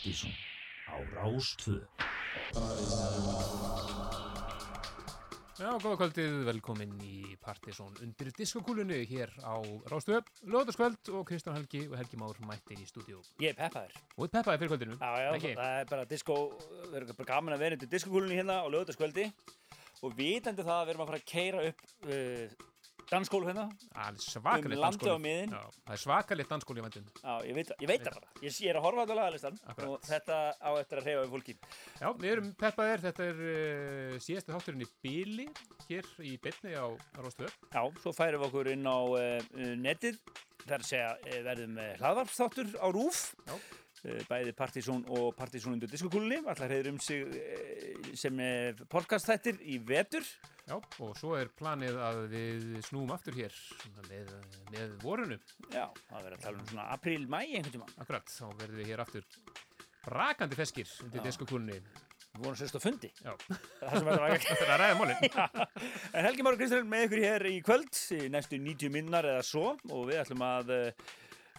Partíson á Rástvö Já, góða kvöldið, velkomin í Partisón undir diskokúlunni hér á Rástöð, Lóðarskvöld og Kristján Helgi og Helgi Már mættir í stúdíu. Ég er peppaður. Og þið peppaði fyrir kvöldinu, Já, já, ekki? það er bara disco, það er bara gaman að vera undir diskokúlunni hérna á lögutaskvöldi og vitandi það að við erum að fara að keira upp uh, dansskólu hérna. Það er svakalegt Um landið á miðin. Já, það er svakalegt dansskóli í vandun. Já, ég veit, það bara. Ég, ég er að horfa á lagalistan og þetta á eftir að reyfa um fólki. Já, við erum peppaðir, þetta er uh, síðasta þátturinn í Bíli, hér í Bitni á Rástöð. Já, svo færum við okkur inn á uh, netið. Það er að segja, uh, verðum hlaðvarpsþáttur á RÚF. Já. Bæði Partíson og Partíson undir diskokúlunni. Allar hefur um sig sem uh, podcastþættir í vetur. Já, og svo er planið að við snúum aftur hér með, með vorunu. Já, það verður að tala um svona apríl, mæ einhvern tíma. Akkurat, þá verðum við hér aftur brakandi feskir undir diskokúlunni. Við vorum sérst á fundi. Já, Það það sem þetta var ekki. þetta er að ræða mólinn. En Helgi Máru Kristján með ykkur hér í kvöld, í næstu 90 minnar eða svo og við ætlum að uh,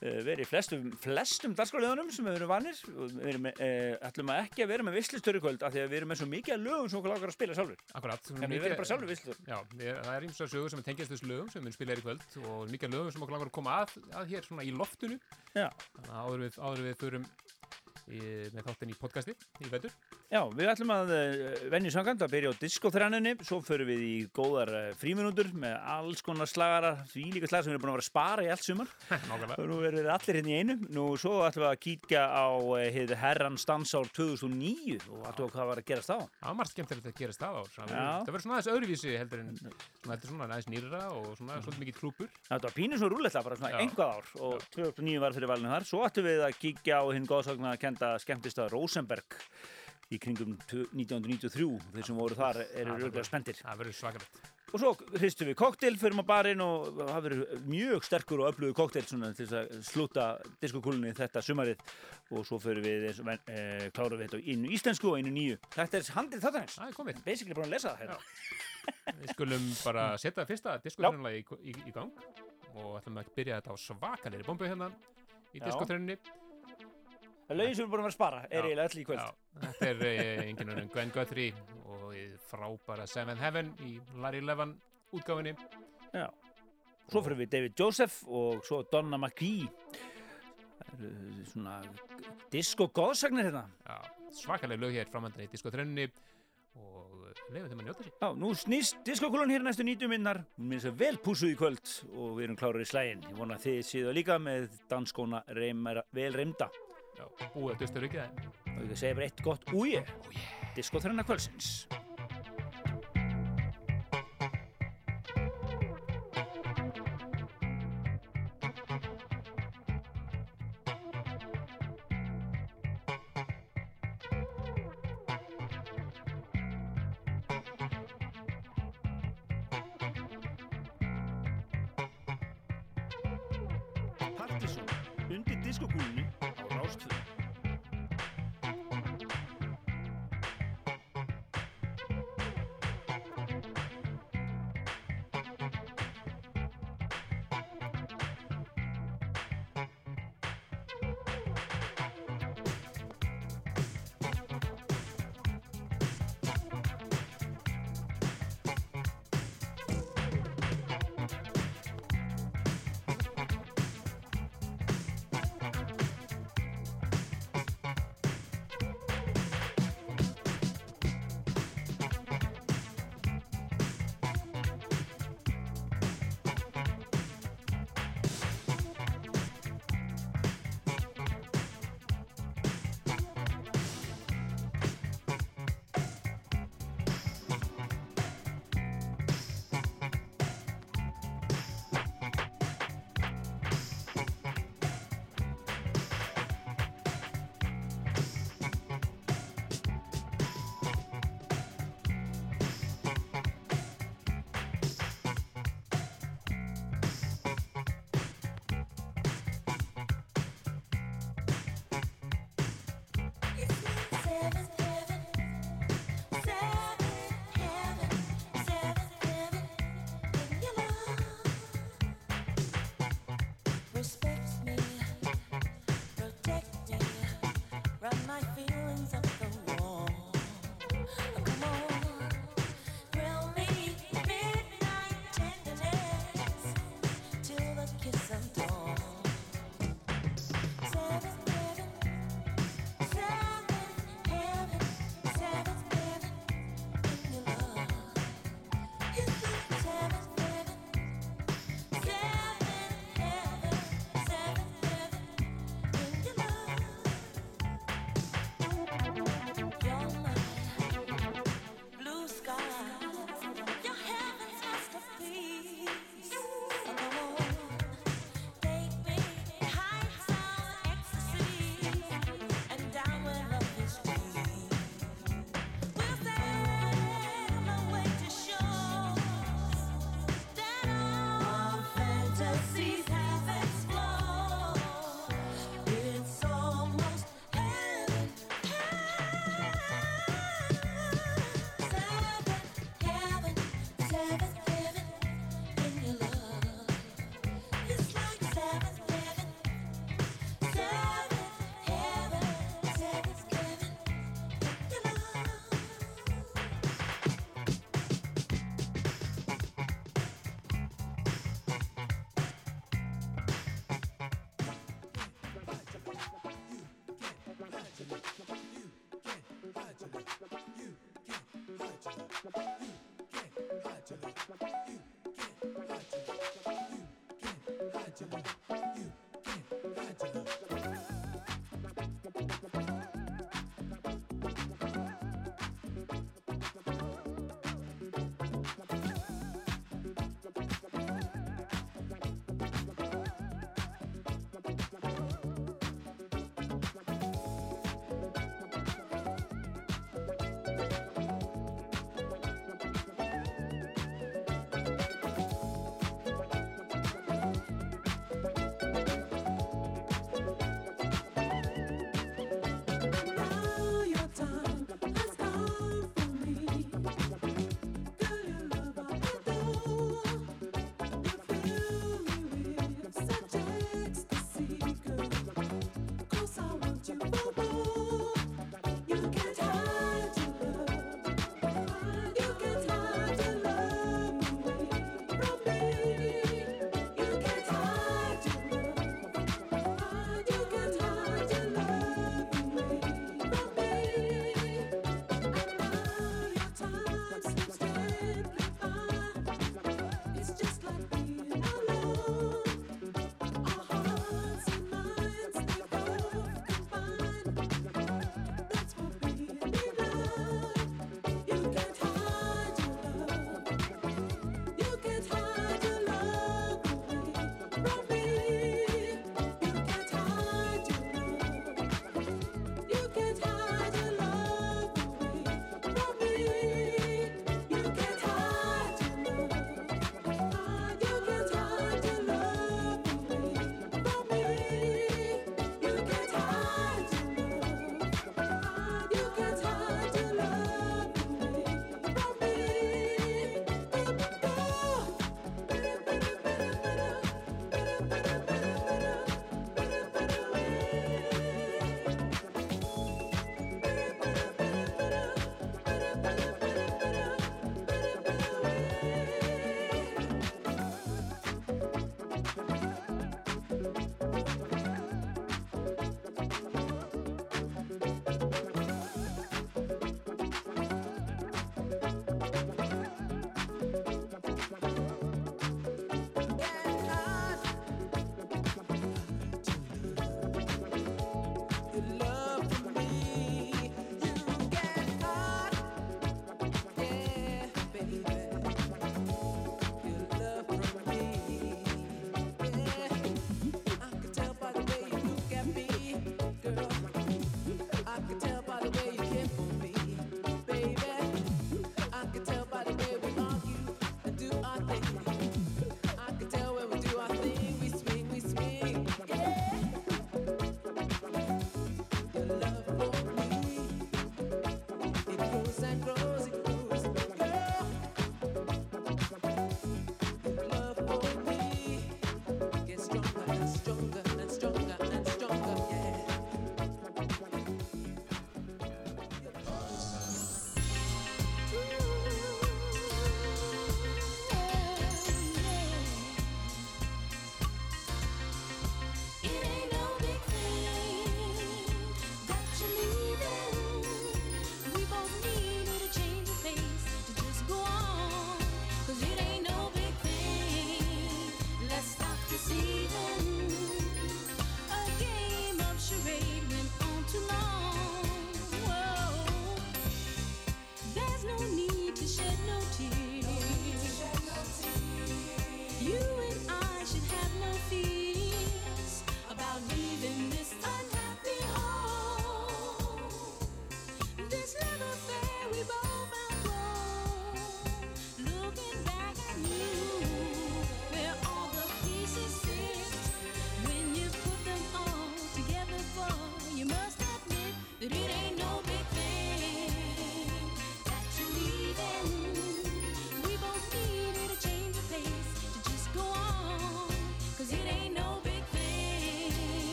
vera í flestum, flestum dagskráliðunum sem við erum vanir og við erum, uh, ætlum að ekki að vera með vislistöru kvöld af því að við erum með svo mikið að lögum sem okkur lágar að spila sjálfur. Akkurat. En við verðum bara sjálfur vislistöru. Já, við, það er ímsa sögur sem tengjast þessu lögum sem við spila hér í kvöld og mikið lögum sem okkur langar að koma að, að hér svona í loftinu Já. þannig að áður við, áður við förum í, með þáttinn í podcasti í vetur Já, við ætlum að uh, venju sangand að byrja á diskoþrænunni, svo förum við í góðar uh, fríminútur með alls konar slagara, því líka slag sem við erum búin að vera að spara í allt sumar. Nákvæmlega. Nú erum við allir hérna í einu. Nú svo ætlum við að kíkja á uh, hið herrans dansár 2009 og ætlum við hvað var að gerast þá. Það var margt skemmtilegt að gera stað á það Já. verður svona aðeins öðruvísi heldur en svona, svona aðeins nýra og svona svolítið mikið klúpur Þetta var pínu svo rúlletla, bara svona Já. einhvað ár og 2009 var fyrir valinu þar. Svo ætlum við að kíkja á hinn góðsakna kenda skemmtist að Rosenberg í kringum 1993. Þeir sem voru þar eru rúglega spenntir. Það verður svakalegt Og svo hristum við koktel, förum á barinn og það verður mjög sterkur og öflugur koktel til að slúta diskokúlunni þetta sumarið og svo förum við, eins og menn, e, klárum við þetta á einu íslensku og einu nýju. Þetta er handrið þáttanins. Það er komið Basically búin að lesa það hérna. Við skulum bara setja fyrsta diskotrennulega í, í, í gang og ætlum að byrja þetta á svakalegri bombu hérna í diskotrenninni Það lögin sem við búin að vera að spara er eiginlega öll í kvöld. Já, þetta er eh, enginn önnum Gwen Guthrie og frábæra Seven Heaven í Larry Levan útgáfinni. Já. Svo fyrir við David Joseph og svo Donna McGee. Það eru svona disko-góðsagnir hérna. Já, svakalega lög hér framöndan í diskotrenninni og leiðum þeim að njóta sér. Já, nú snýst diskokúlan hér næstu 90 minnar. Hún er þess að vel púsuð í kvöld og við erum klárar í slægin. Ég vona að þið séu líka með danskóna vel reymda. Búið að dustur ekki það. Og ég segja bara eitt gott úje. Oh, yeah.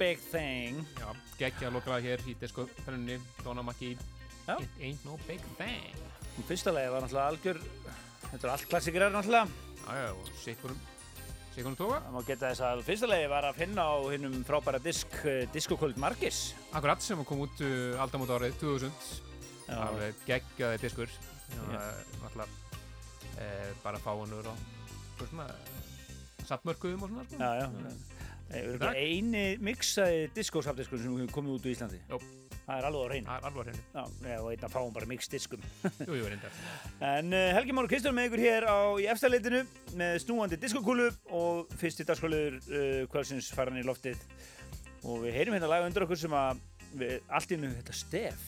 Big thing. Já, geggja lokaða hér í diskopennunni, Donna McKee. Já. It ain't no big thing. Í fyrsta lagi var náttúrulega algjör, þetta er allt klassikerar náttúrulega. Já, já, og sikkurum, sikkurum tóka. Það má geta þess að fyrsta lagi var að finna á hinnum frábæra disk, uh, Discoköld Margis. Akkurat sem kom út uh, aldamót árið 2000. Já. Alveg geggjaði diskur. Já, Já. náttúrulega e, bara fáanur og og svona safnmörkuðum og svona, sko. Já, já. Eini mixaði diskósafdiskur sem komið út úr Íslandi. Jó. Það er alveg á reynu. Það er alveg hreinu. Já, eða og einn að fáum bara mixdiskum. Jú, jú. En uh, Helgi Már og Kristján með ykkur hér á í efstaleitinu með snúandi diskokúlu og fyrsti dagskáliður uh, kvöldsins faran í loftið og við heyrim hérna laga undir okkur sem að við, allt í nú þetta stef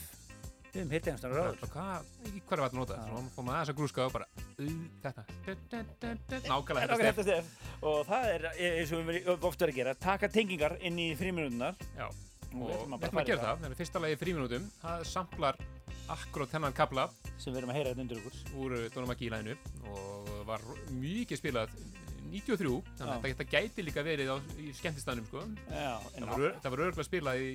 hefum hitt einhverstað ráður Og hvað, í hverju var þetta notað? Já. Svo fór maður aðeins að grúska og bara, þetta. Nákvæmlega Þetta er stef. og það er e- eins og við ofta að gera taka tengingar inn í fríminútunar og og við ætlum að að gera það. Þannig fyrsta lagi fríminútum, það samplar akkurát þennan kabla sem við erum að heyra þetta undir okkur úr Dónum Maggi læginu og var mikið spilað 93 þannig að þetta gæti líka verið á, í skemmtistanum sko. Já, það var örgulega spilað í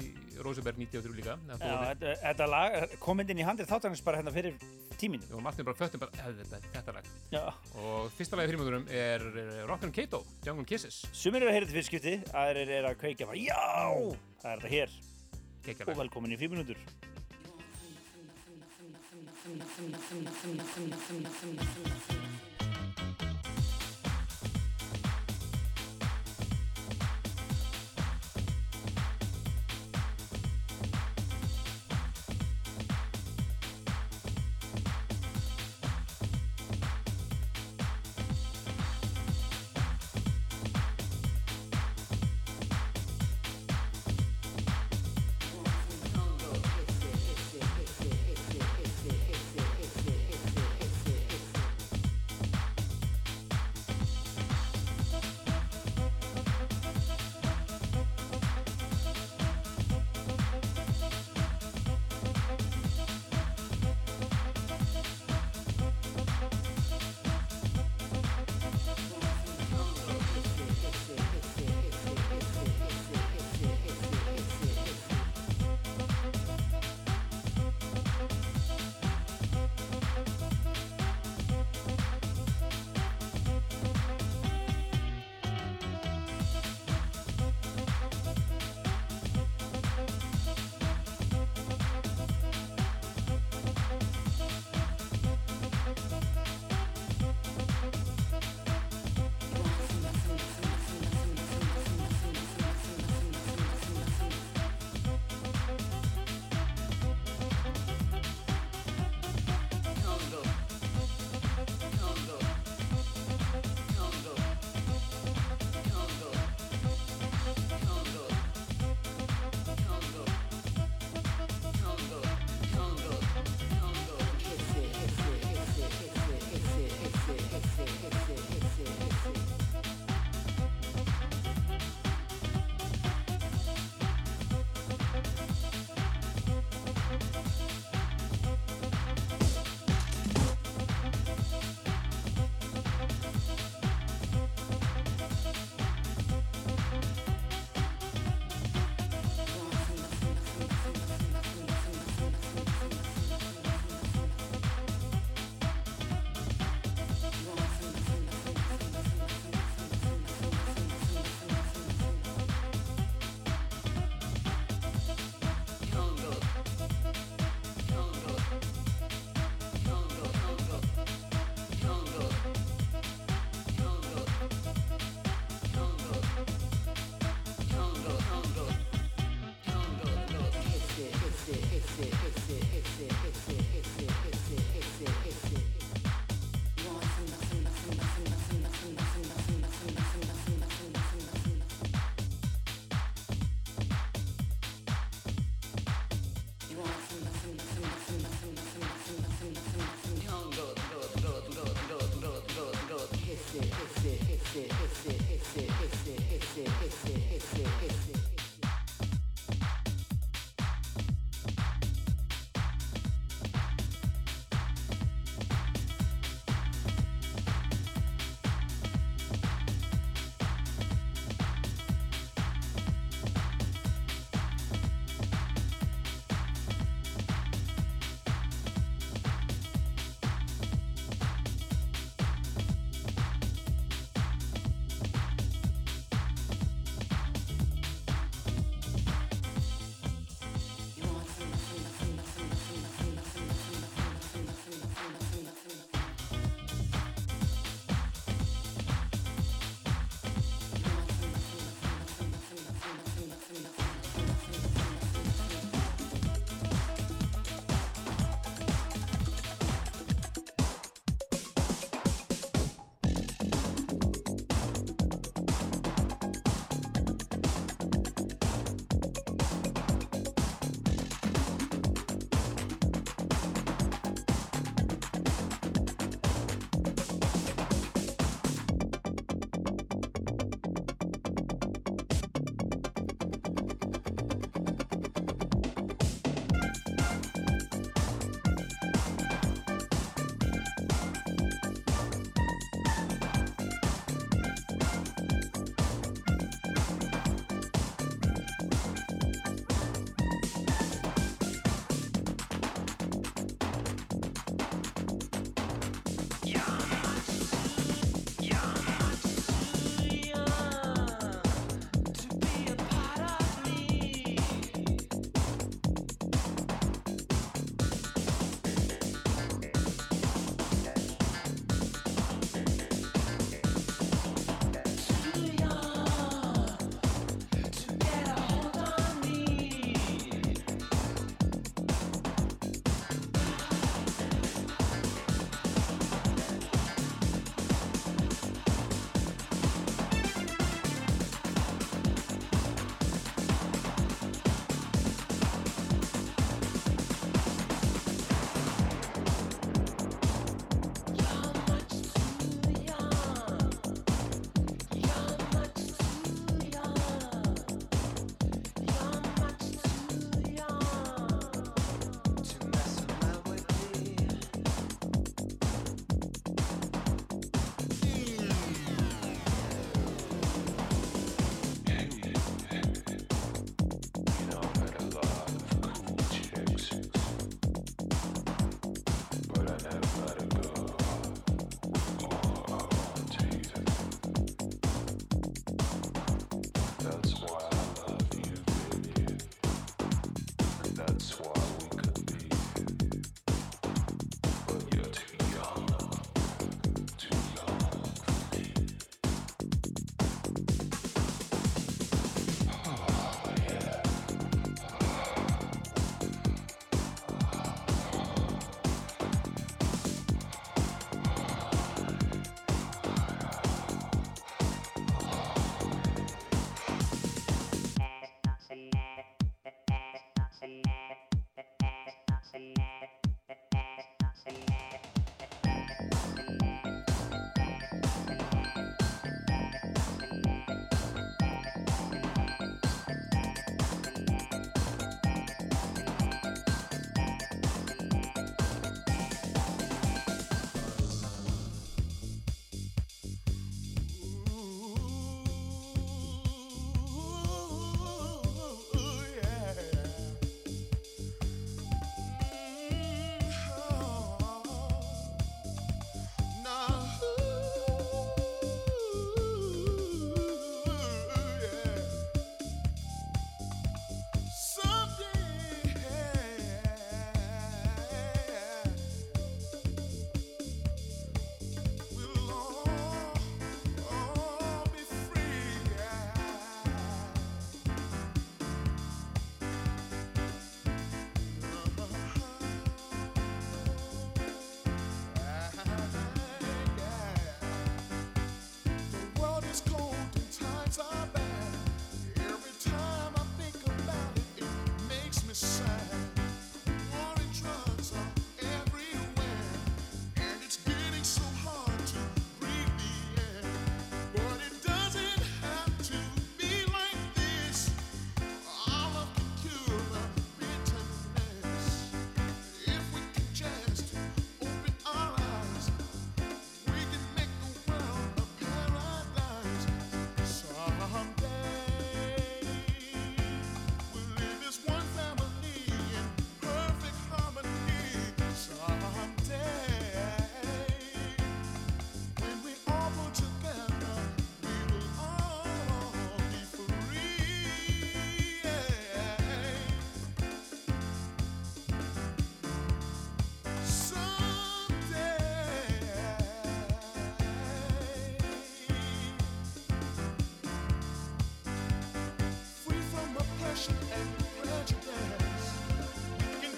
Rosenberg 93 líka Já, þetta lag kom inn í handið þáttanins bara hérna fyrir tíminu og Martin bara föttum bara þetta, þetta lag Já. og fyrsta lagi fyrir mjögurum er Rockin' Kato, Jungle Kisses Sumir eru að heyra þetta fyrir skipti, aðeir eru að kveika bara já, það er þetta hér Keikjalag. og velkomin í fíminútur Música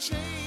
change.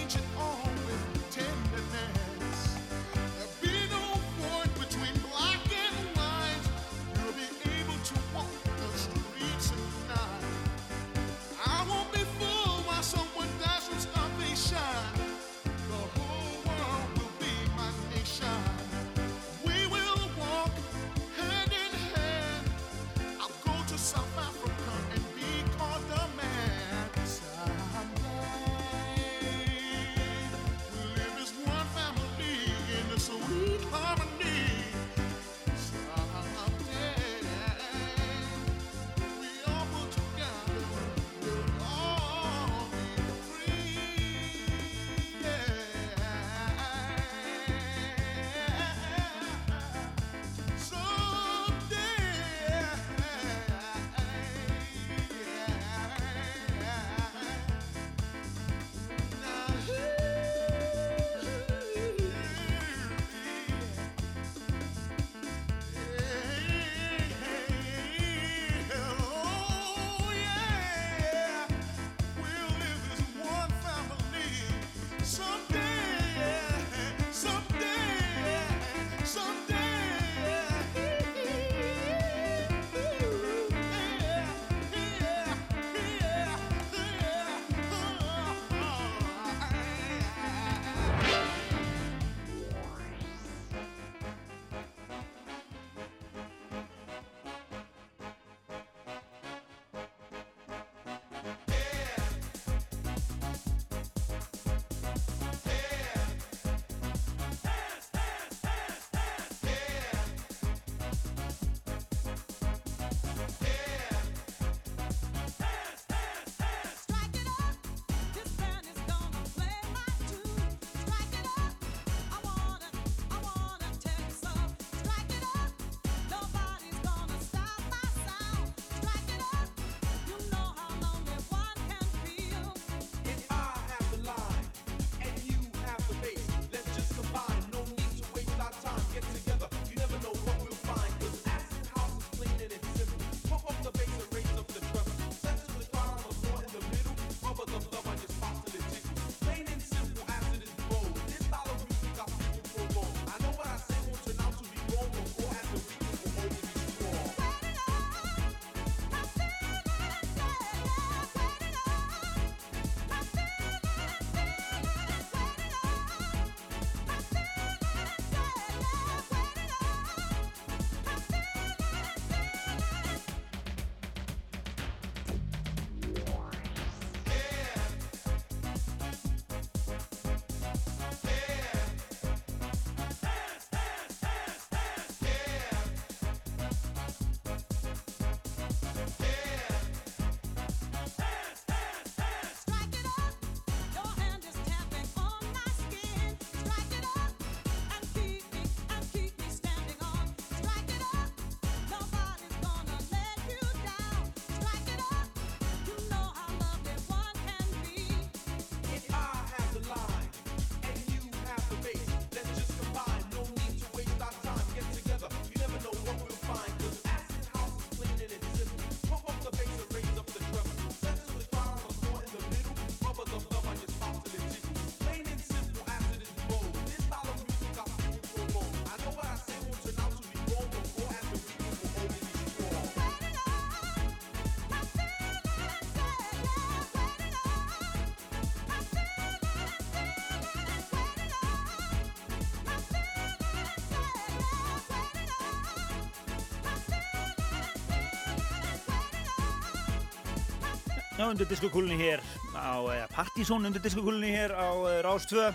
Já, undir diskokúlunni hér á, eða Partizón undir diskokúlunni hér á uh, Rás 2.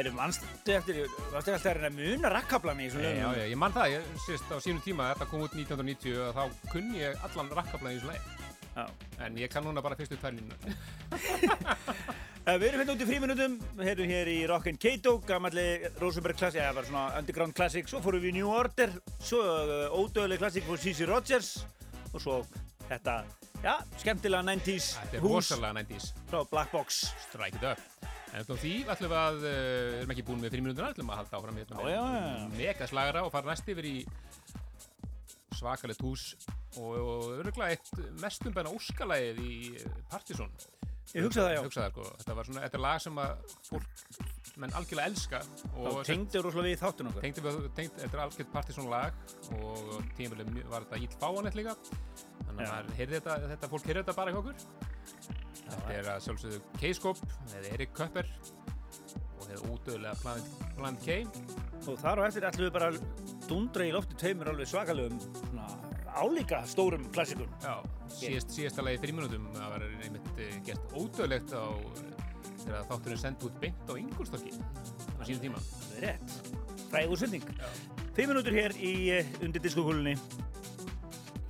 Erum vannstu eftir, varstu alltaf að reyna að muna rakkablan í þessum Já, lögum? já, ég man það, ég sést á sínum tíma þetta kom út 1990 og þá kunni ég allan rakkablaði í þessu lagi. Já. En ég kann núna bara fyrstu. Uh, við erum hérna út í fríminutum, við erum hér í Rockin' Kato, gamalli Rosenberg klassik, eða bara svona underground klassik, svo fórum við í New Order, svo uh, ódöðleg klassik fór CC Rogers og svo þetta, já, skemmtilega 90s Þetta er rosalega 90s. frá Black Box. Strike it up. En þá því ætlum við að, uh, erum ekki búin með fimm minútur, ætlum að halda áfram hérna já. mega slagara og fara næst yfir í svakalegt hús og, öruglega eitt mestum bæna óskalægið í Partizón. Ég hugsa það, já. Sko. Þetta var svona, þetta er lag sem að fólk, menn algjörlega elska og Þá tengdi rosalega við þáttun okkar. tengdi við, tengdi, þetta er algjört Partizón lag og tímabilið var þetta íll fáanett líka. Þannig að Já. maður heyrði þetta, þetta fólk heyrði þetta bara hjá okkur. Þetta er að sjálfsögðu K-Scope eða Erik Köpper og hefur útöðulega Planet, Planet K Og þar á eftir ætlum við bara dundra í lofti tveimur alveg svakalegum svona, álíka stórum klassikum. Já, síðast, síðasta lagi þrjum minútum það var einmitt eh, gert ódöðlegt á þegar þátturinn sendi út beint á Ingolstokki á sínum tíma Það er rétt. Frægur sending. Minútur hér í eh, undir diskokúlunni.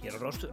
Hér á Rástu.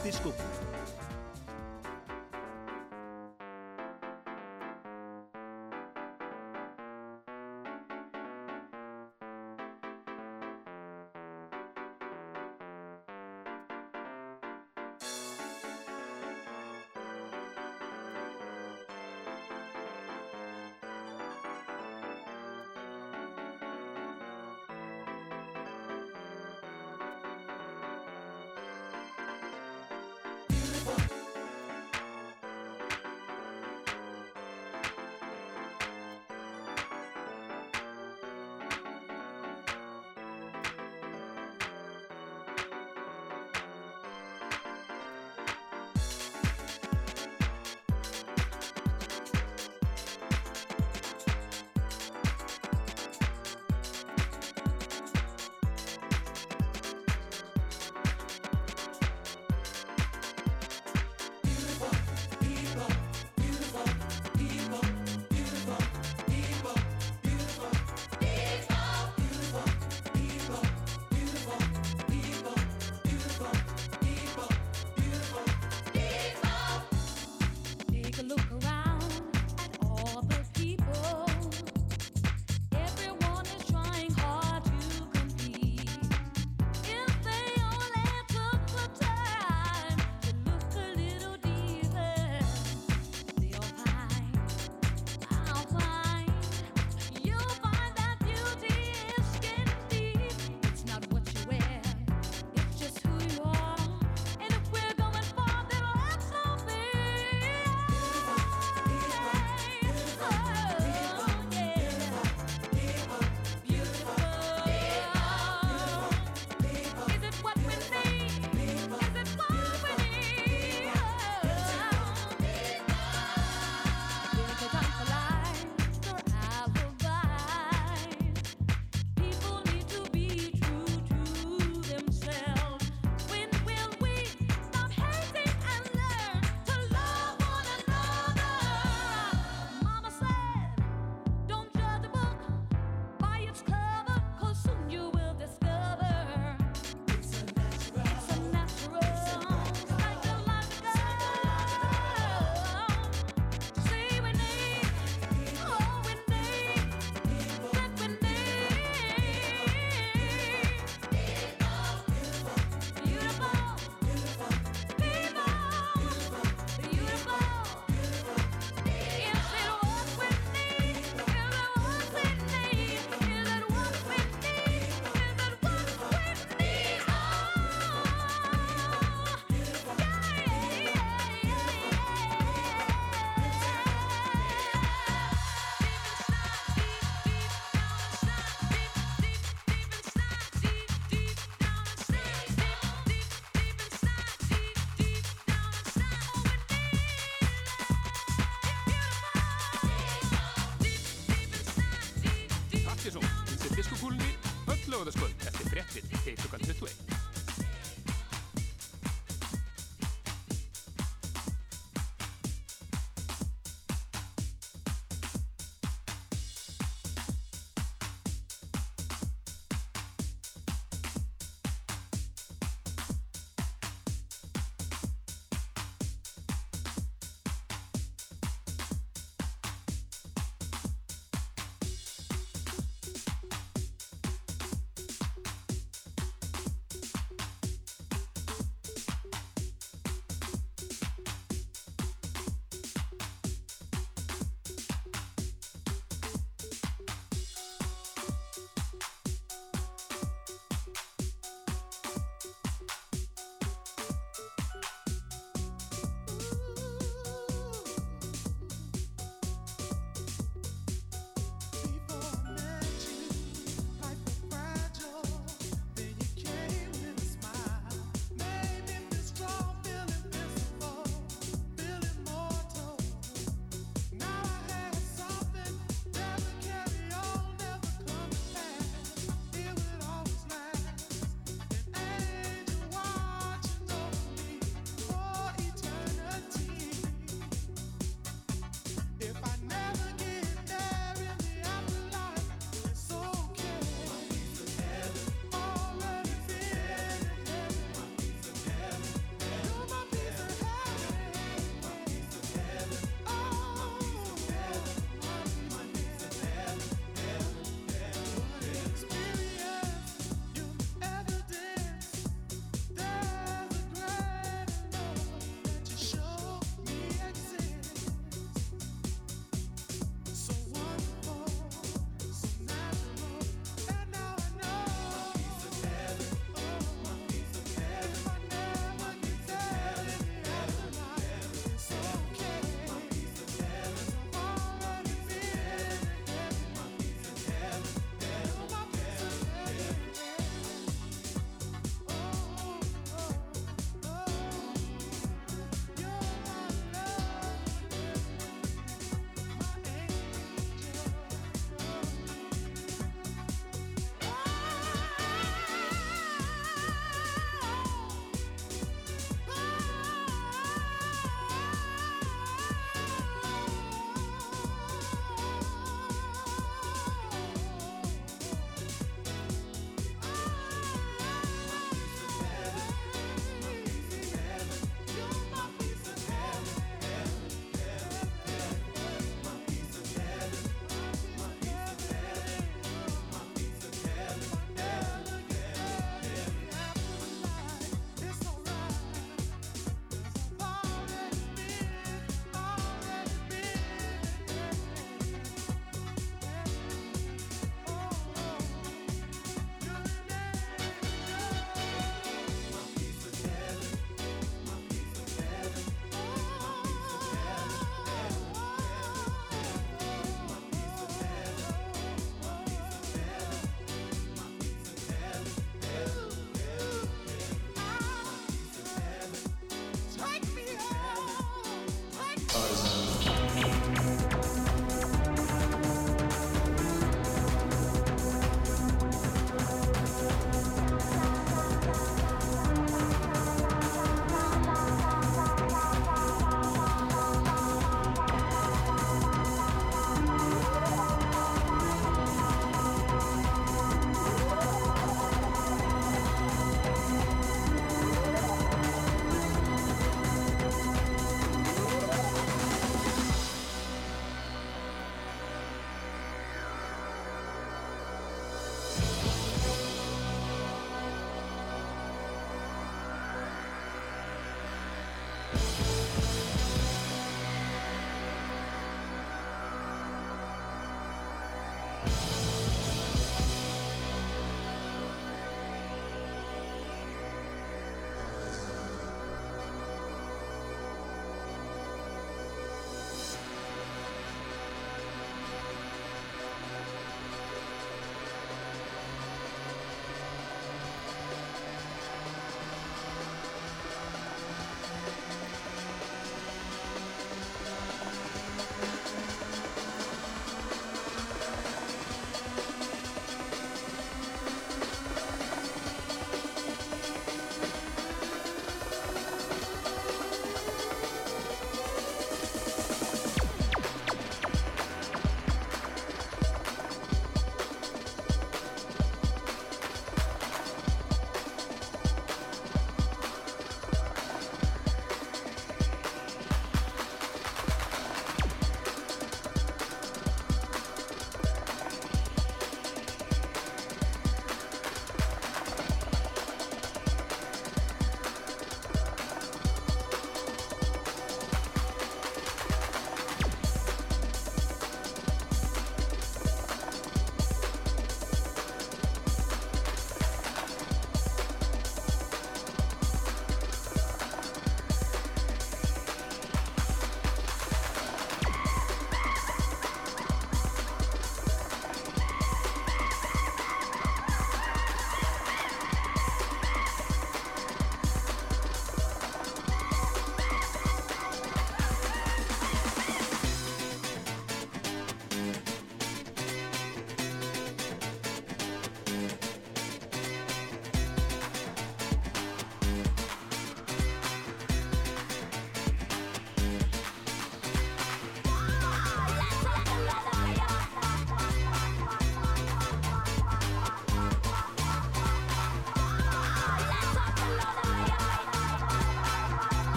mostisco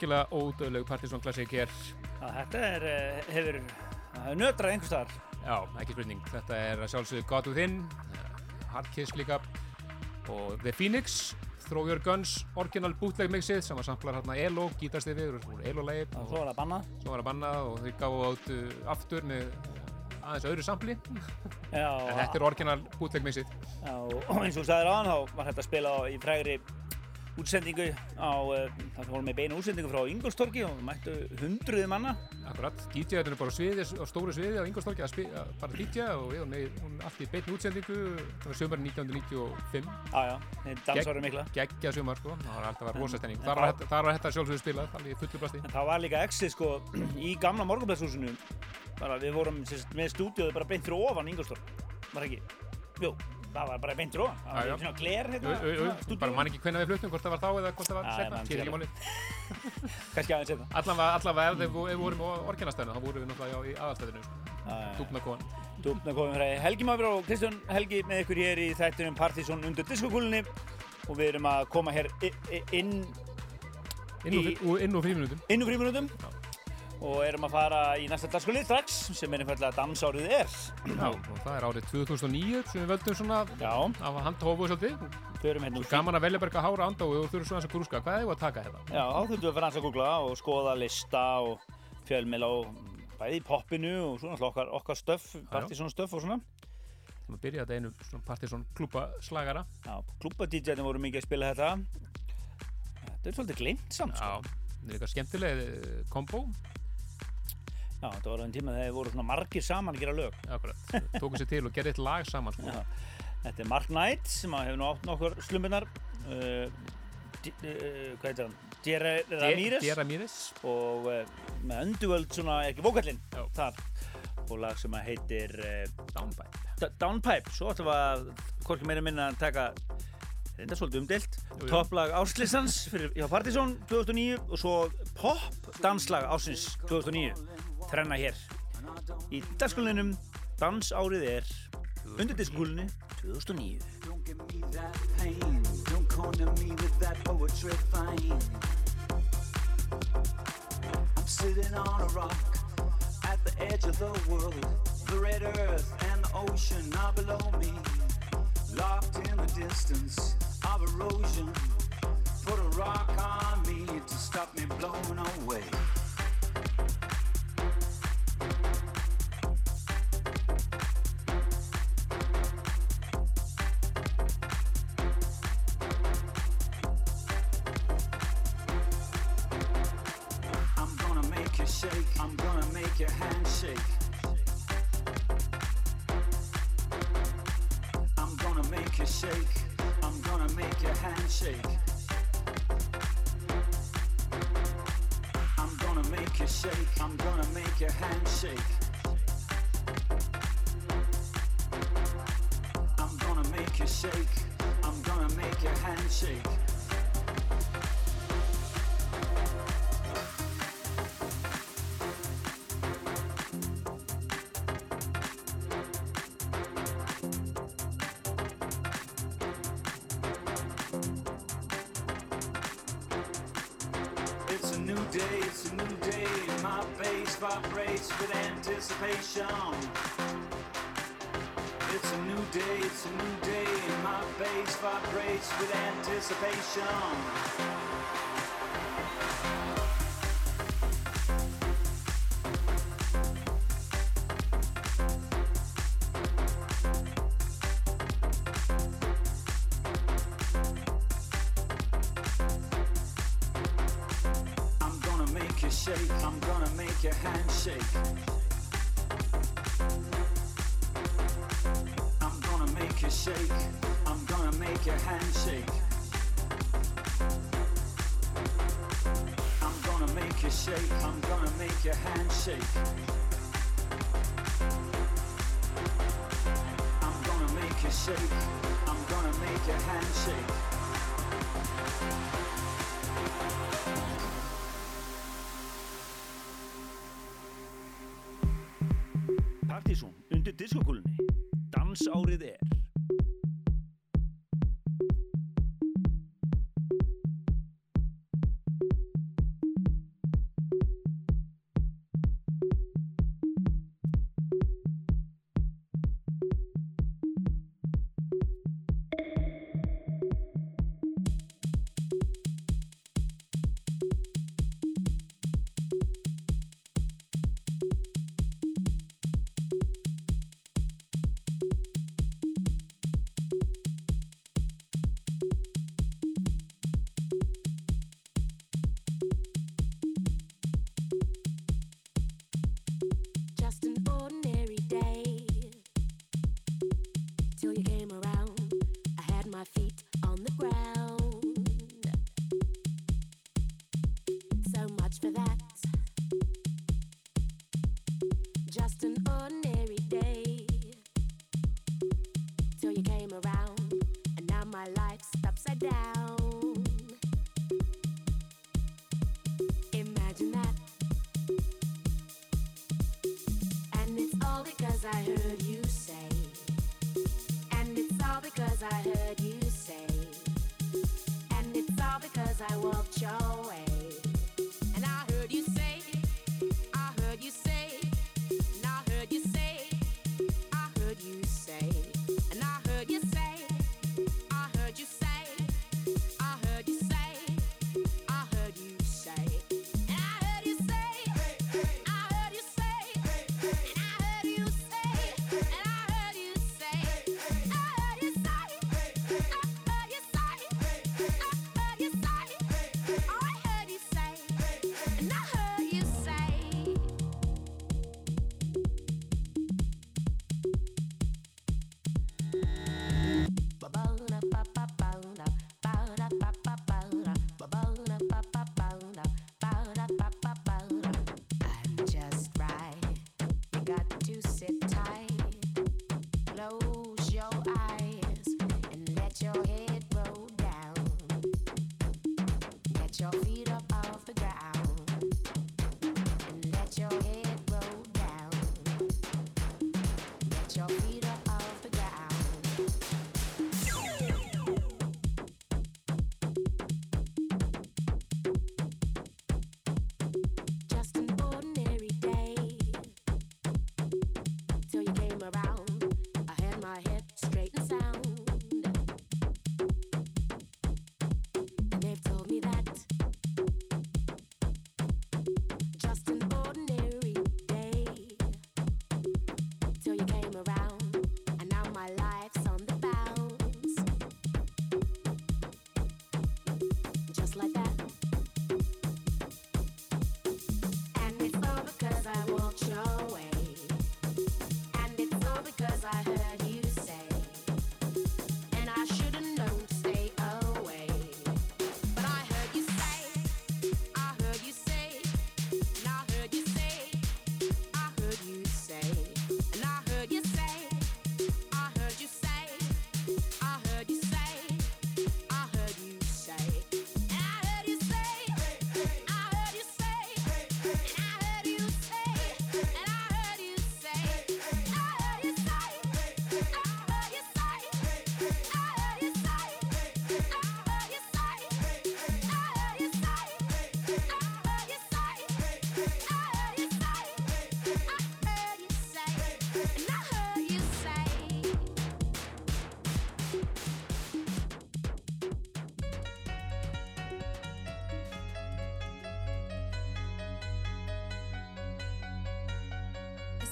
algjörlega ódöðleg Partisan Classic hér þetta er, eh, hefur er nötrað einhvers staðar. Já, ekki spurning. Þetta er að sjálfsögðu God Within, eh, Hard Kiss líka og The Phoenix, Throw Your Guns, Original Bootleg Mixið sem var samplar hérna Elo, gítarstifi, úr Elo-lægi Og svo var það bannað. svo var það bannað og þau gáðu át uh, aftur með aðeins öðru sampli en Já, þetta er Original Bootleg Mixið. Já, og eins og þú sagðir aðan þá var þetta að spila í frægri útsendingu á, það vorum með beina útsendingu frá Ingolstorgi og mættu hundruði manna. Akkurat, DJ-arnir bara sviði, á stóru sviði á Ingolstorgi að, að bara DJ og við varum með hún allt í beinu útsendingu, það var sömur 1995, Já, já, þeir dansarum mikla. geggja sömur sko, það var alltaf að vera rosa stemning. En Þar var þá- þetta- var þetta sjálfsögðu spilað, alveg í fullu blasti. En það var líka exið sko í gamla morgunblæðshúsinu. Bara við vorum sagt, með stúdíóðu bara beint fyrir ofan Ingolstorg. Var ekki? Jú, það var bara beint ofan. Það var svona gler hérna. bara man ekki hvernig við fluttum, hvort það var þá eða hvort það var setna, skil ekki máli. Kannski aðeins hérna. Allavega, ef, við, vorum á orginastæðinu, þá vorum við náttúrulega í aðalstæðinu. Já, já. Dúkna kon. Dúpna komum frá Helgi Máfjör og Kristján Helgi með ykkur hér í þættunum Partizón undir diskokúlunni og við erum að koma hér inn, inn og fríminutum. Og erum að fara í næsta dagskólið strax sem er einfallega dansárið er. Já, og það er árið 2009 sem við völdum svona Já, af handhófu svolítið. förum hérna Gaman að velja bara eitthvað hára anda og þú þurfum svona að grúska. Hvað er það að taka hérna? Já, þá þurfum við að fara að googla og skoða lista og fjölmil á bæði í poppinu og svona okkar, okkar stöff, já. Partizón stöff og svona. Það maður byrja þetta einu svona partisón klúpa slagara. Já, klúpa-DJðin voru mikið að spila þetta. Þetta er svolítið glimt samt, sko. Já, það er eitthvað skemmtileg eh, kombo. Já, þetta var enn tíma þegar þeir voru svona margir saman að gera lög. Akkurat, tókum sér til og gerði eitt lag saman sko. Já. Þetta er Mark Knight sem að hefur nú átt nokkur slumbunar. Uh, uh, hvað heitir hann? Dere Ramírez. Dera Mýris. Og uh, með Underworld svona, ekki vókallinn, Já. þar. Og lag sem að heitir uh, Downpipe. D- Downpipe. Svo ætlum við að, hvorki meira minna að taka, reynda svolítið umdelt, topplag árslýsans fyrir hjá Partizón 2009 og svo pop danslag ársins 2009. Þrenna hér. Í dagskólinum dansárið er undir diskúlunni 2009. Don't give me that pain. Don't corner me with that poetry fine. I'm sitting on a rock at the edge of the world. The red earth and the ocean are below me. Locked in the distance of erosion. Put a rock on me to stop me blowing away. I'm gonna make you shake. I'm gonna make your hand shake. I'm gonna make you shake. I'm gonna make your hand shake. I'm gonna make you shake. I'm gonna make your hand shake. Day, it's a new day. and My bass vibrates with anticipation.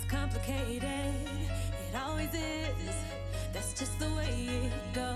complicated. It always is. That's just the way it goes.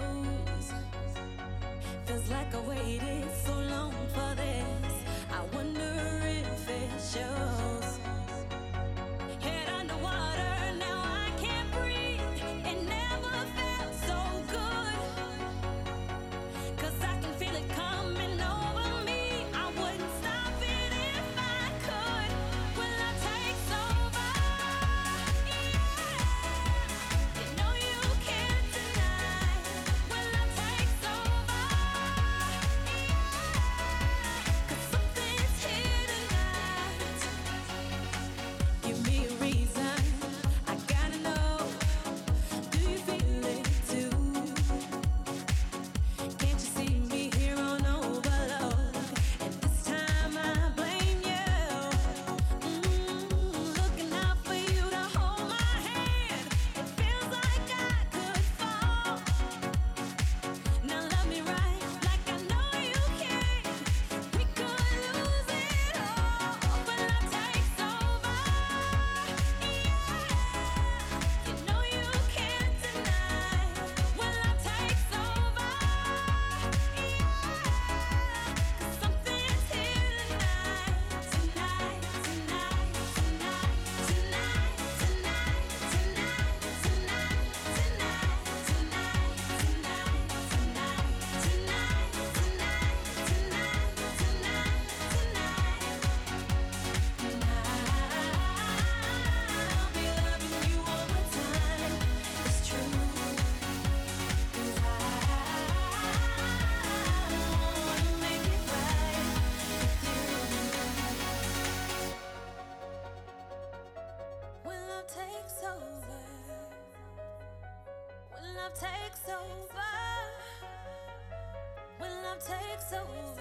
so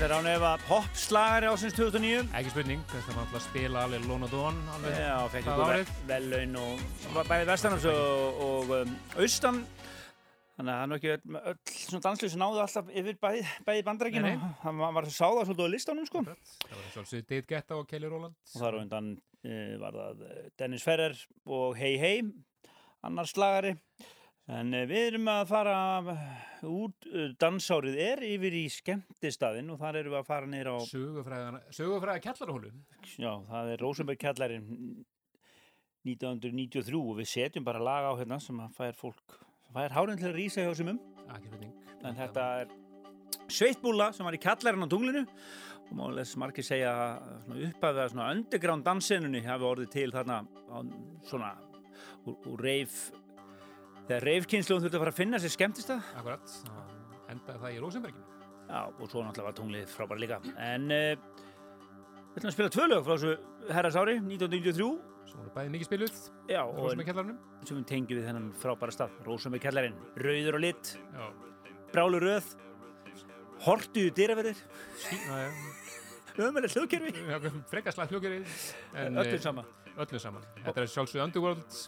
þetta er án efa popslagari ásins 2009. Ekki spurning, þetta var alltaf að spila alveg Lón og Dón alveg Já, fekk það ykkur vellaun og bæði vestanars og, um, austan. Þannig að það er nú ekki öll, svona danslið sem náðu alltaf yfir bæði, nei. Hann var, var sáða svolítið á listanum, sko. Það var sjálfsögðu Date Getta og Kelly Rowland. Og þar á undan uh, var það eh, Dennis Ferrer og Hey Hey, annar slagari. En uh, við erum að fara eh, út, uh, dansárið er yfir í skemmtistæðin og þar erum við að fara neyra á, Sögufræða, kjallarahólu. já, það er Rosenberg kjallarinn 1993 og við setjum bara lag á hérna sem að fær fólk, fær hárin til að rýsa hjá um. Spurning. En þetta er Sveitbúla sem var í kjallarinn á tunglinu og málega margir segja að upphafið að svona underground dansinunni hafi orðið til þarna svona úr reif þegar reifkynnslóðum þurfti að fara að finna sér skemmtist það Akkurat, endaði það í Rosenberginu. Já, og svo náttúrulega var tunglið frábæra líka. En uh, við ætlum að spila tvö lög frá þessu herras ári 1993 Svo voru bæði mikið spiluð, Já, kjallarunum. sem við tengjum við þennan frábæra stað Rósamberg kjallarinn, rauður og lit. Já, brálu röð. Hortuðu dyraverðir sína, ömuleg hlugkerfi já, frekaslega hljókeri. öllu sama Öllu saman. Þetta er sjálfsögðu Underworld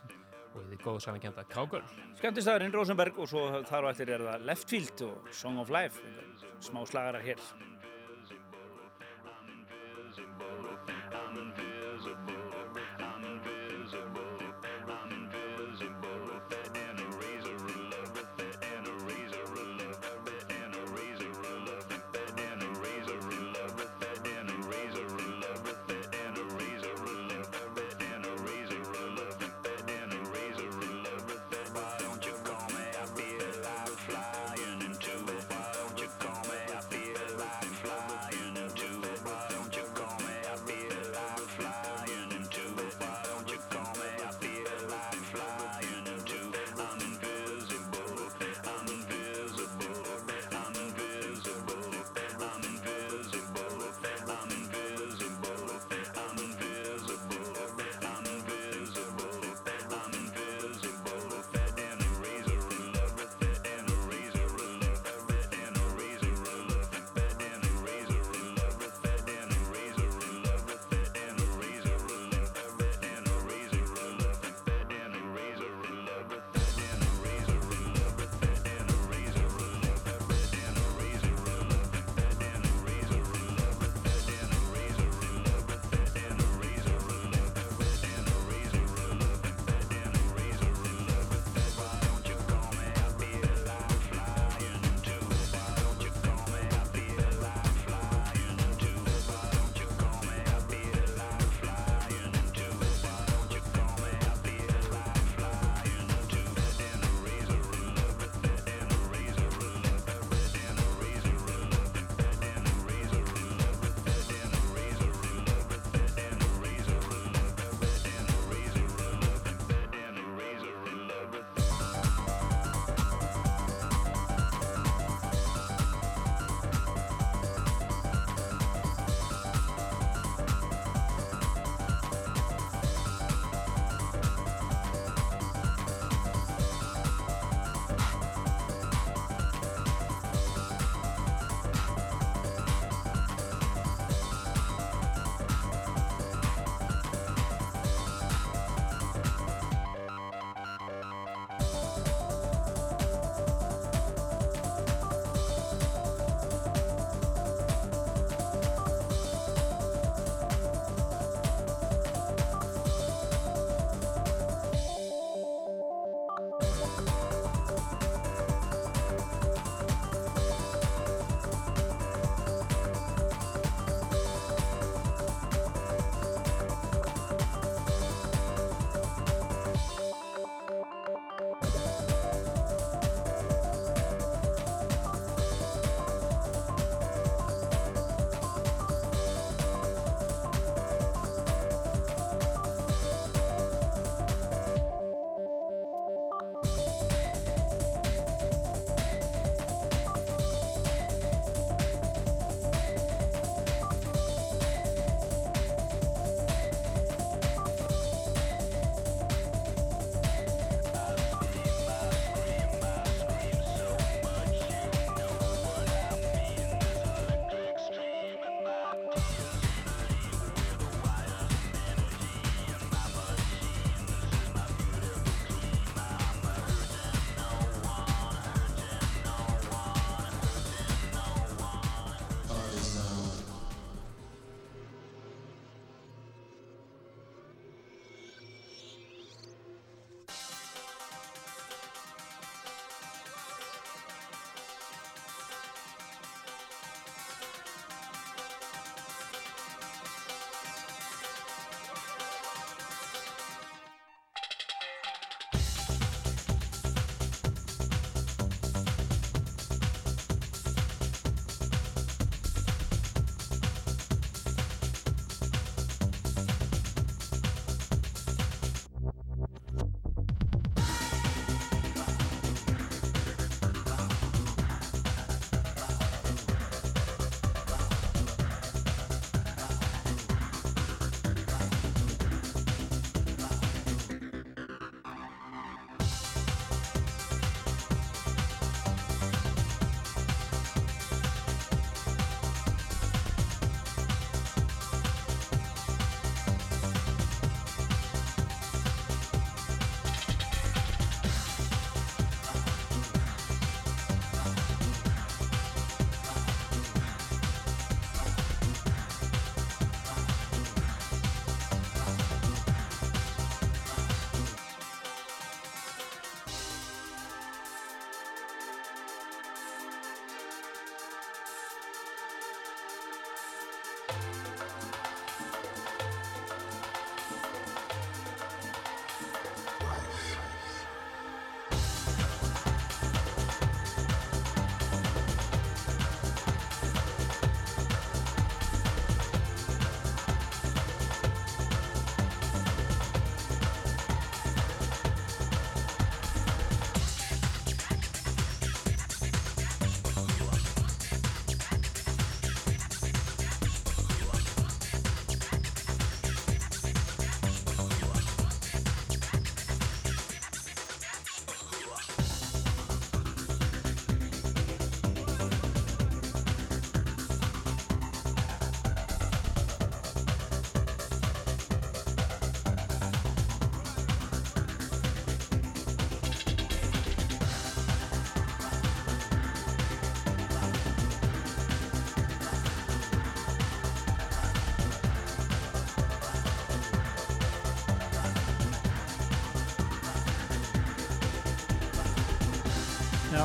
og þið góðu saman kenda Cowgirl. Skemmtistæðurinn Rosenberg og svo þar og eftir er það Leftfield og Song of Life smá slagarar hér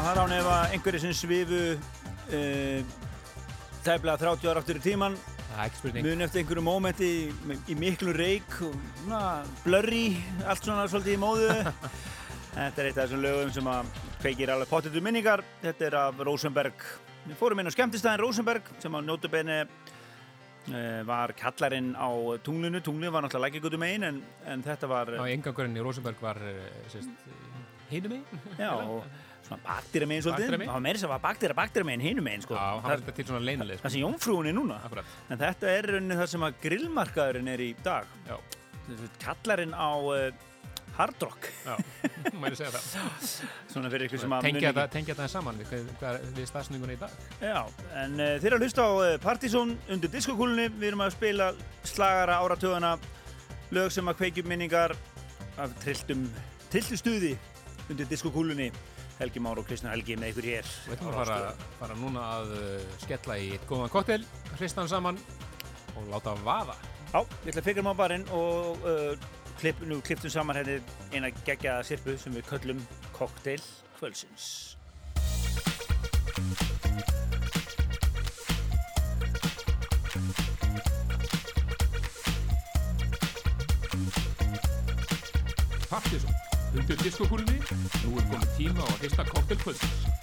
það er án ef að einhverju sem svifu uh, tæplega 30 ára aftur í tíman Það er ekki spurning. mun eftir einhverju mómenti í, í miklu reik blurry, allt svona svolítið í móðu Þetta er eitt af þessum lögum sem að kveikir alveg pottitur minningar Þetta er af Rosenberg Við fórum inn á skemmtistæðin Rosenberg sem á nótubeini uh, var kallarinn á tunglinu tunglinu var náttúrulega lækigutum megin en, en þetta var Já, engangurinn í Rosenberg var sérst, hinum megin. Já, og svona bakdýra megin svolítið. Það var meira sem var bakdýra bakdýra megin hinum megin, sko. Það, var þetta til svona leinalið. það sem jómfrúin er núna. Akkurat. En þetta er rauninni það sem að grillmarkaðurinn er í dag. Já, Kallarinn á uh, Hard Rock. já, mæri segja það. Svona fyrir ykkur sem að Tengja tengja þetta saman við, við stafsningunni í dag. Já, en uh, þeir eru að hlusta á uh, Partizón undir diskokúlunni. Við erum að spila slagara áratöðana, lög sem að kveikjum minningar af trilltum, trilltu stuði undir diskokúlunni. Helgi Már og Kristján Helgi með ykkur hér. Við ætlum að fara, fara núna að uh, skella í eitt góðan koktel, hrista hann saman og láta vaða. Já, ég ætla að fikra maður barinn og uh, klipp, nú klipptum saman henni eina geggjaða sirpu sem við köllum Cocktail Kvölsins. Undir diskokúlunni, nú er komið tíma á að hrista koktelkvöldsins.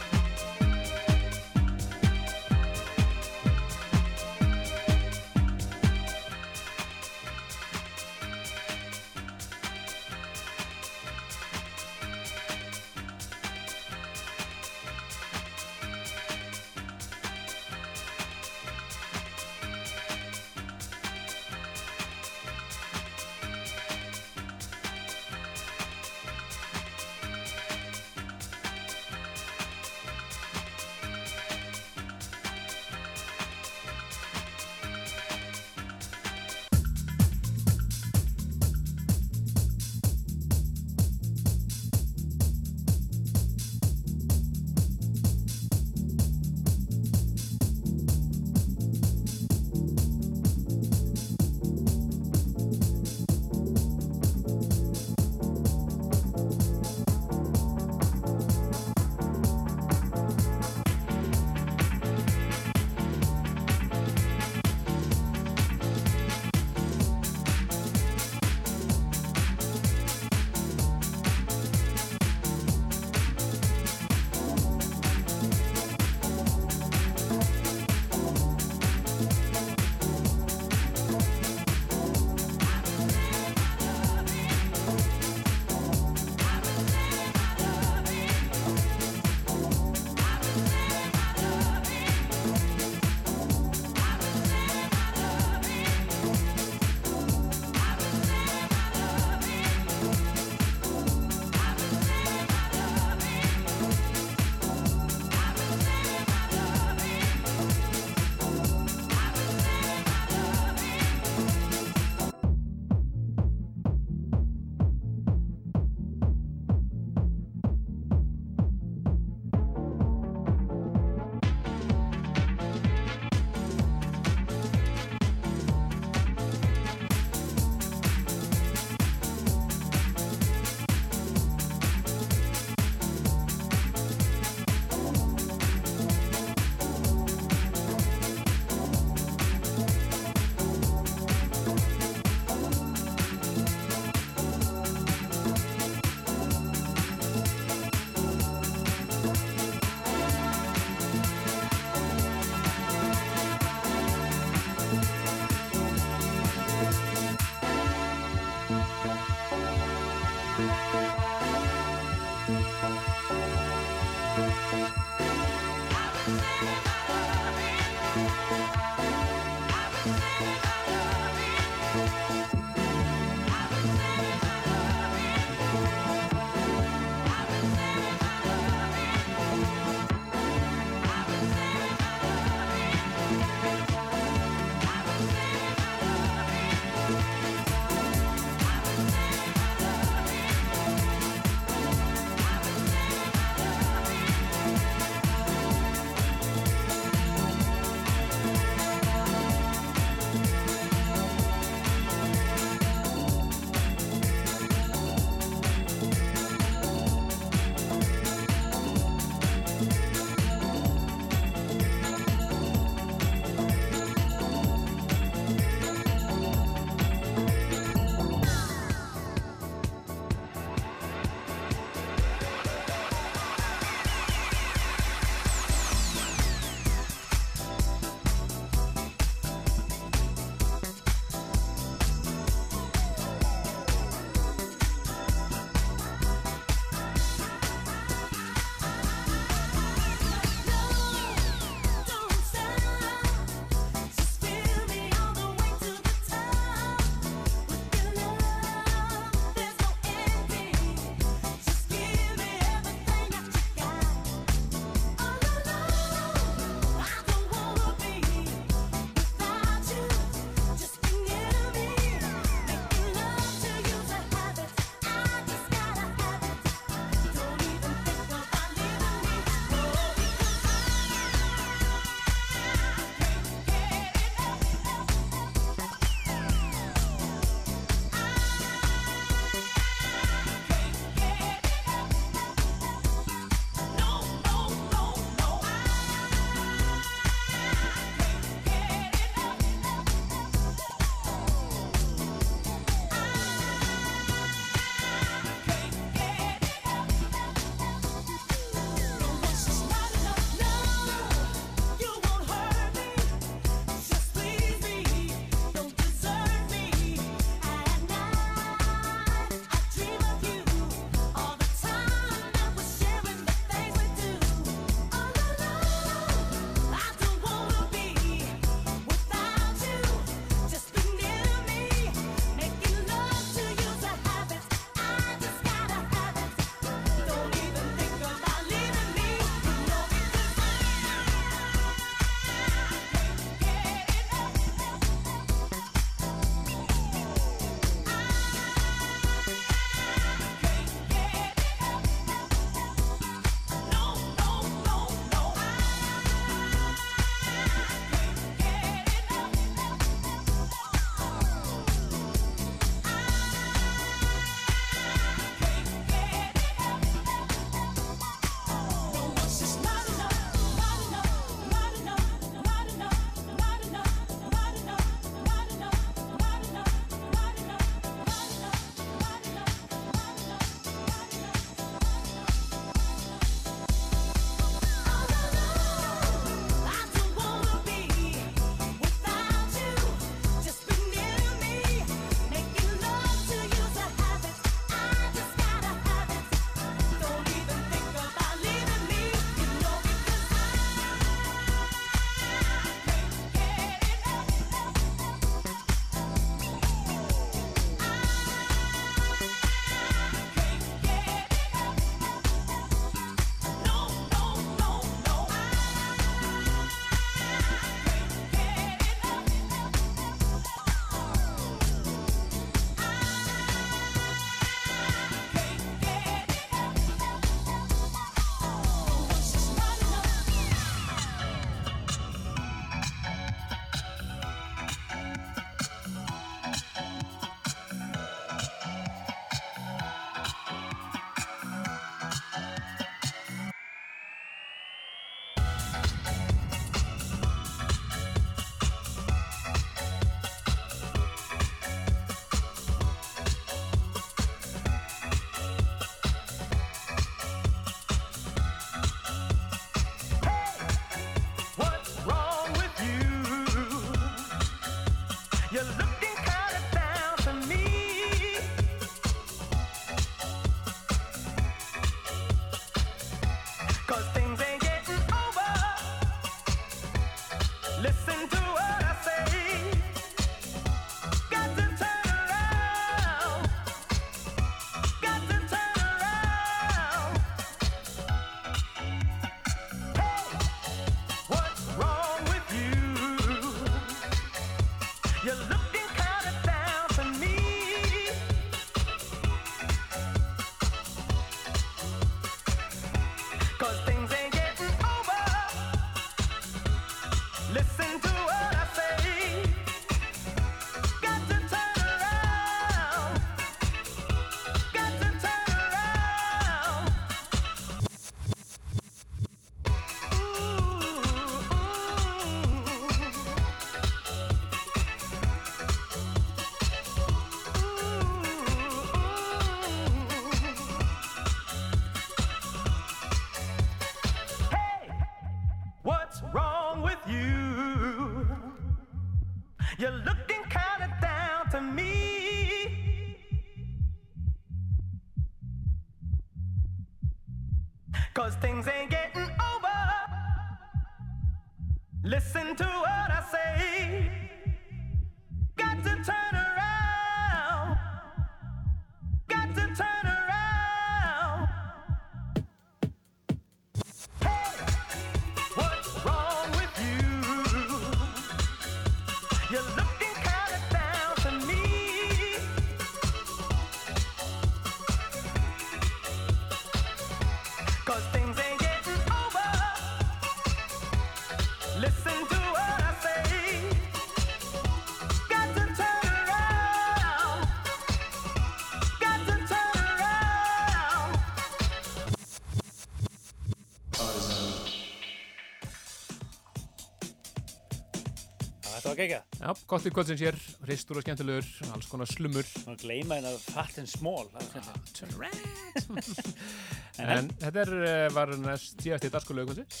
Já, gott í kvöldsins hér, hristur og skemmtilegur, alls konar slumur. Má gleyma hérna fat and small. það er skemmtilegt. Turn around. en þetta er, eh, var næst síðast í dagskulegu kvöldsins.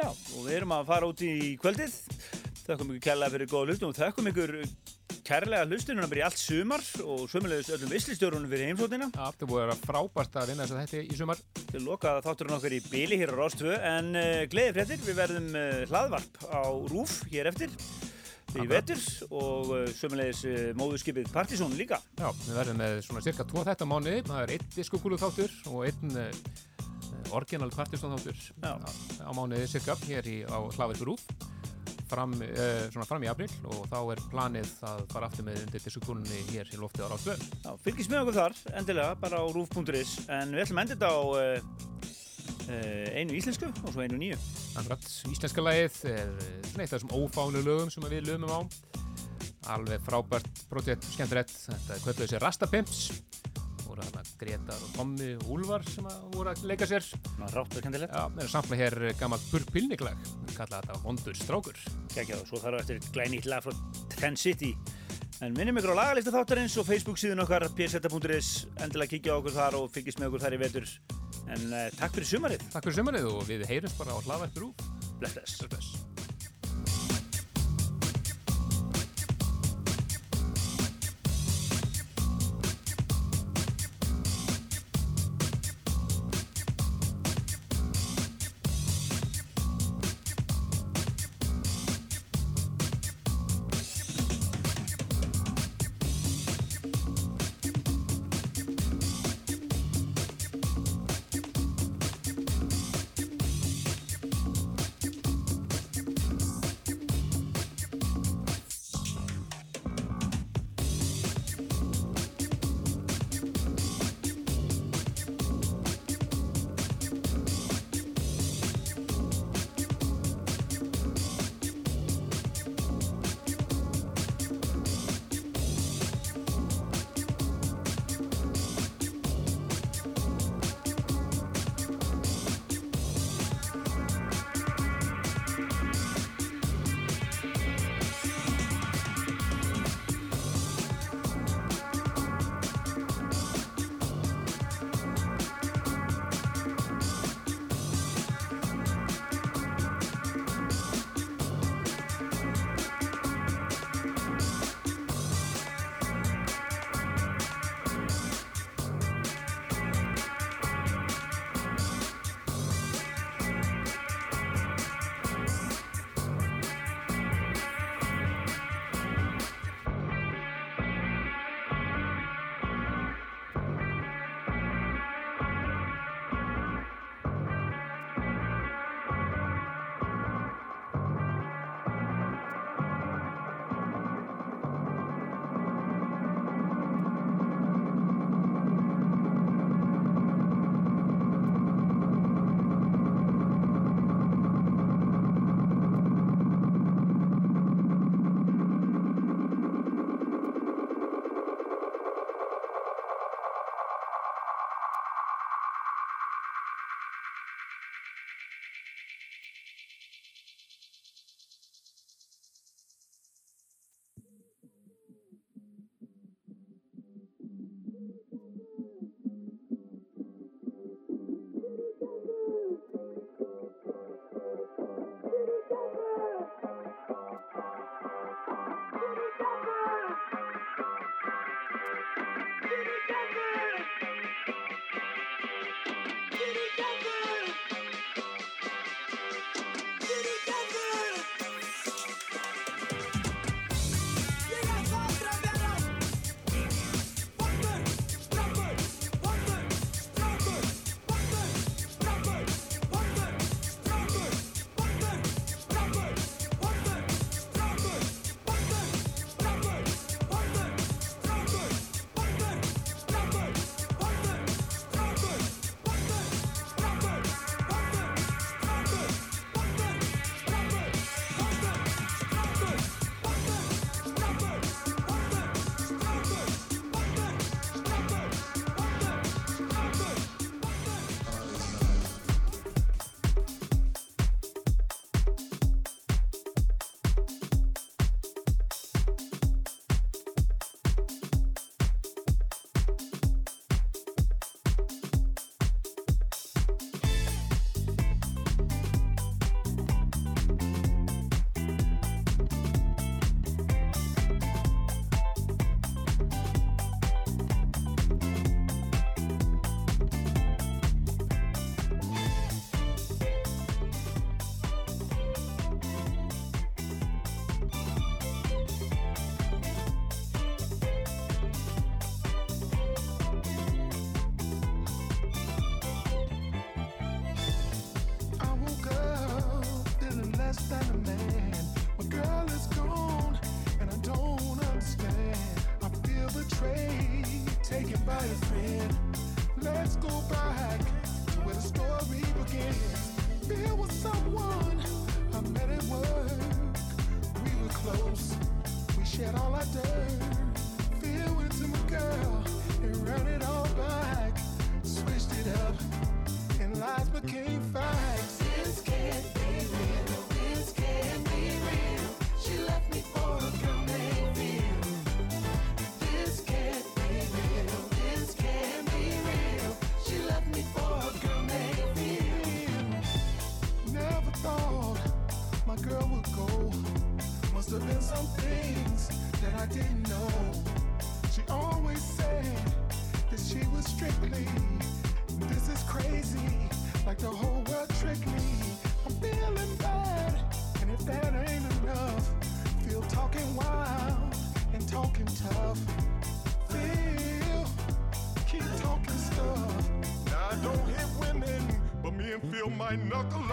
Já, og við erum að fara út í kvöldið. Þakkum ykkur kærlega fyrir góða hlustum og þakkum ykkur kærlega hlustunum bara í allt sumar og sömulegis öllum vislistjórunum fyrir heimsóttina. Já, þetta búið að vera frábært að vinna þess að þetta í sumar. Til loka þátturinn okkar í byli hér á Rástvö en uh, gleði fréttir, við verðum uh, hlaðvarp á Rúf hér eftir í vetur og uh, sömulegis uh, móðurskipið Partizón líka. Já, við verðum með svona cirka 2 þetta mánuði. Það er einn diskokúlu þáttur og einn uh, orginal partiston þáttur á, mánuði cirka hér í, á Hlaðverk Rúf. Fram, uh, svona fram í april og þá er planið að fara aftur með undir diskokúlunni hér í loftið á Rástvö. Já, fylgist með okkur þar, endilega, bara á rúf.is en við ætlum að enda þetta á uh, einu íslensku og svo einu nýju. Akkurat, íslenska lagið er eh, svona eitt af þessum ófánu lögum sem við lögum á. Alveg frábært projekt, skemmtilegt. Þetta er kvölduð sér Rastapimps voru þarna Gretar og Tommi og Úlfar sem að voru að leika sér. Ná, rátt og kendilegt. Já, við erum samfla hér gammalt burpilniglag við kalla þetta vondur strákur. Gekja og svo þarf eftir glænýtt lag frá Trend City. En minnum ykkur á lagalista þáttarins og Facebook síðun okkar pseta.is endilega kíkja á okkur þar og fylgist með okkur þar í vetur. En uh, takk fyrir sumarið. Takk fyrir sömarið og við heyrjumst bara á hlaðvættur úr Bless, bless. Bless me and